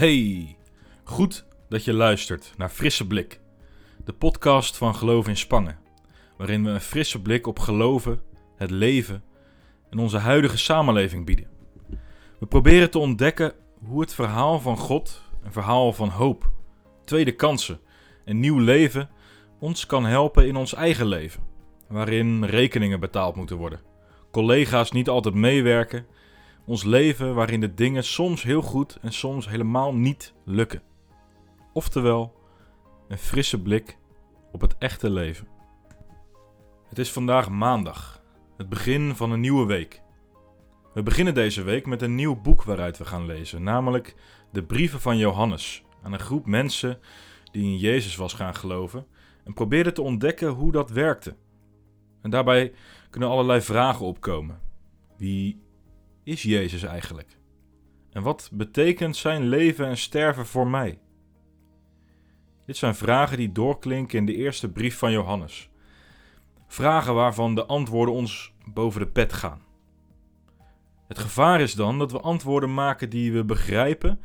Hey, goed dat je luistert naar Frisse Blik, de podcast van Geloof in Spangen, waarin we een frisse blik op geloven, het leven en onze huidige samenleving bieden. We proberen te ontdekken hoe het verhaal van God, een verhaal van hoop, tweede kansen en nieuw leven ons kan helpen in ons eigen leven, waarin rekeningen betaald moeten worden, collega's niet altijd meewerken ons leven waarin de dingen soms heel goed en soms helemaal niet lukken. Oftewel, een frisse blik op het echte leven. Het is vandaag maandag, het begin van een nieuwe week. We beginnen deze week met een nieuw boek waaruit we gaan lezen, namelijk de brieven van Johannes aan een groep mensen die in Jezus was gaan geloven en probeerden te ontdekken hoe dat werkte. En daarbij kunnen allerlei vragen opkomen. Wie is Jezus eigenlijk? En wat betekent zijn leven en sterven voor mij? Dit zijn vragen die doorklinken in de eerste brief van Johannes. Vragen waarvan de antwoorden ons boven de pet gaan. Het gevaar is dan dat we antwoorden maken die we begrijpen,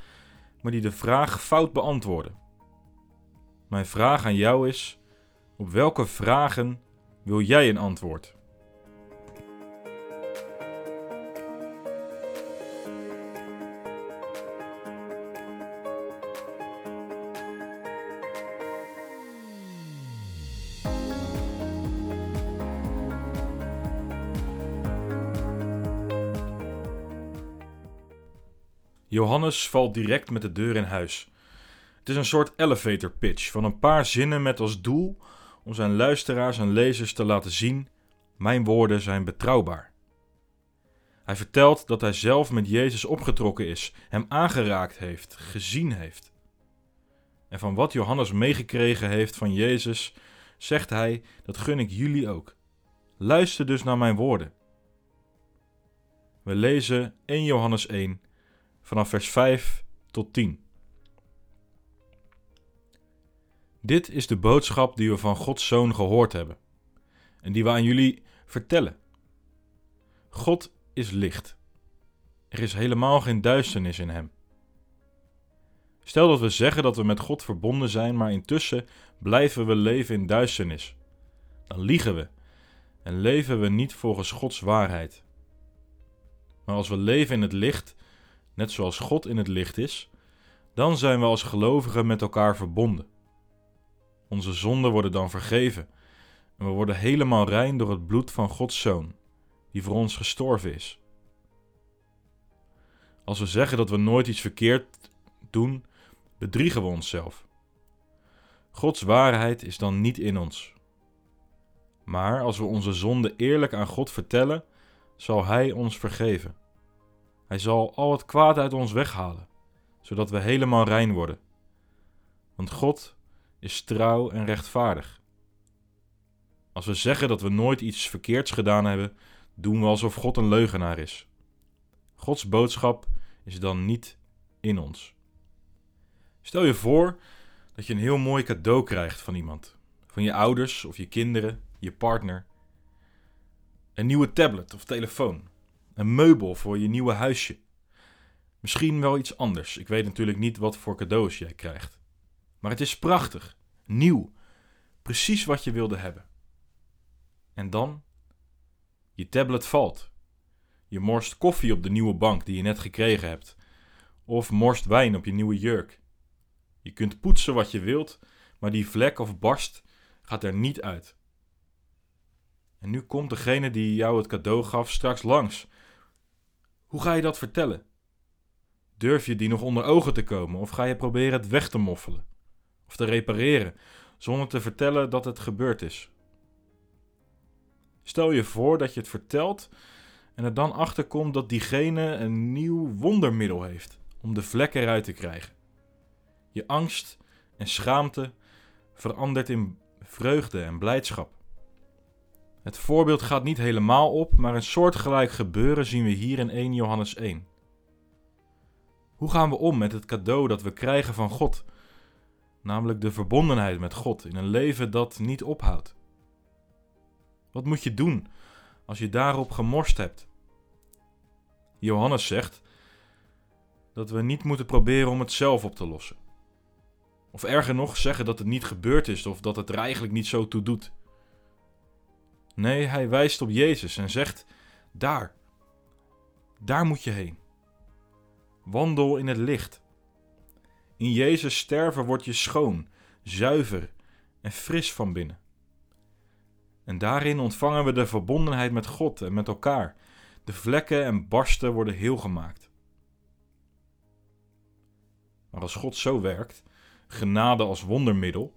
maar die de vraag fout beantwoorden. Mijn vraag aan jou is: op welke vragen wil jij een antwoord? Johannes valt direct met de deur in huis. Het is een soort elevator pitch van een paar zinnen met als doel om zijn luisteraars en lezers te laten zien: mijn woorden zijn betrouwbaar. Hij vertelt dat hij zelf met Jezus opgetrokken is, hem aangeraakt heeft, gezien heeft. En van wat Johannes meegekregen heeft van Jezus, zegt hij: dat gun ik jullie ook. Luister dus naar mijn woorden. We lezen 1 Johannes 1, vanaf vers 5 tot 10. Dit is de boodschap die we van Gods Zoon gehoord hebben en die we aan jullie vertellen. God is licht. Er is helemaal geen duisternis in Hem. Stel dat we zeggen dat we met God verbonden zijn, maar intussen blijven we leven in duisternis. Dan liegen we en leven we niet volgens Gods waarheid. Maar als we leven in het licht, net zoals God in het licht is, dan zijn we als gelovigen met elkaar verbonden. Onze zonden worden dan vergeven en we worden helemaal rein door het bloed van Gods Zoon, die voor ons gestorven is. Als we zeggen dat we nooit iets verkeerd doen, bedriegen we onszelf. Gods waarheid is dan niet in ons. Maar als we onze zonde eerlijk aan God vertellen, zal Hij ons vergeven. Hij zal al het kwaad uit ons weghalen, zodat we helemaal rein worden. Want God is trouw en rechtvaardig. Als we zeggen dat we nooit iets verkeerds gedaan hebben, doen we alsof God een leugenaar is. Gods boodschap is dan niet in ons. Stel je voor dat je een heel mooi cadeau krijgt van iemand, van je ouders of je kinderen, je partner. Een nieuwe tablet of telefoon een meubel voor je nieuwe huisje. Misschien wel iets anders. Ik weet natuurlijk niet wat voor cadeaus jij krijgt. Maar het is prachtig, nieuw, precies wat je wilde hebben. En dan? Je tablet valt. Je morst koffie op de nieuwe bank die je net gekregen hebt. Of morst wijn op je nieuwe jurk. Je kunt poetsen wat je wilt, maar die vlek of barst gaat er niet uit. En nu komt degene die jou het cadeau gaf straks langs hoe ga je dat vertellen? Durf je die nog onder ogen te komen of ga je proberen het weg te moffelen of te repareren zonder te vertellen dat het gebeurd is? Stel je voor dat je het vertelt en er dan achter komt dat diegene een nieuw wondermiddel heeft om de vlekken eruit te krijgen. Je angst en schaamte verandert in vreugde en blijdschap. Het voorbeeld gaat niet helemaal op, maar een soortgelijk gebeuren zien we hier in 1 Johannes 1. Hoe gaan we om met het cadeau dat we krijgen van God? Namelijk de verbondenheid met God in een leven dat niet ophoudt. Wat moet je doen als je daarop gemorst hebt? Johannes zegt: dat we niet moeten proberen om het zelf op te lossen. Of erger nog, zeggen dat het niet gebeurd is of dat het er eigenlijk niet zo toe doet. Nee, hij wijst op Jezus en zegt: Daar, daar moet je heen. Wandel in het licht. In Jezus sterven word je schoon, zuiver en fris van binnen. En daarin ontvangen we de verbondenheid met God en met elkaar. De vlekken en barsten worden heel gemaakt. Maar als God zo werkt, genade als wondermiddel,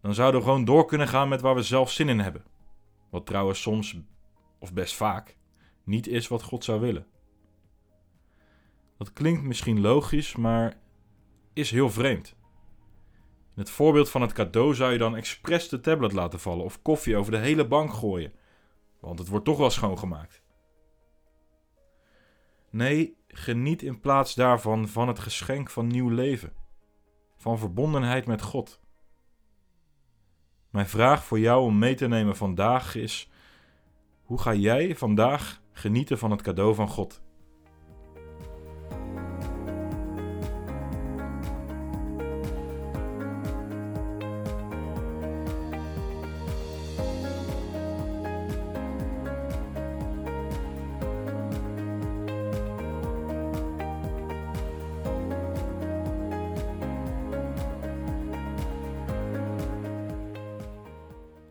dan zouden we gewoon door kunnen gaan met waar we zelf zin in hebben. Wat trouwens soms, of best vaak, niet is wat God zou willen. Dat klinkt misschien logisch, maar is heel vreemd. In het voorbeeld van het cadeau zou je dan expres de tablet laten vallen of koffie over de hele bank gooien, want het wordt toch wel schoongemaakt. Nee, geniet in plaats daarvan van het geschenk van nieuw leven, van verbondenheid met God. Mijn vraag voor jou om mee te nemen vandaag is: hoe ga jij vandaag genieten van het cadeau van God?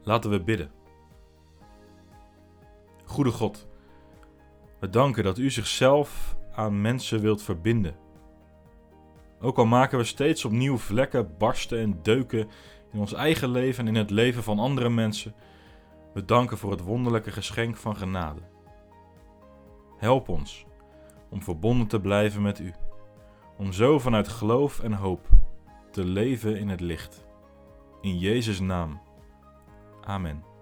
Laten we bidden. Goede God, we danken dat U zichzelf aan mensen wilt verbinden. Ook al maken we steeds opnieuw vlekken, barsten en deuken in ons eigen leven en in het leven van andere mensen, we danken voor het wonderlijke geschenk van genade. Help ons om verbonden te blijven met U, om zo vanuit geloof en hoop te leven in het licht. In Jezus' naam. Amen.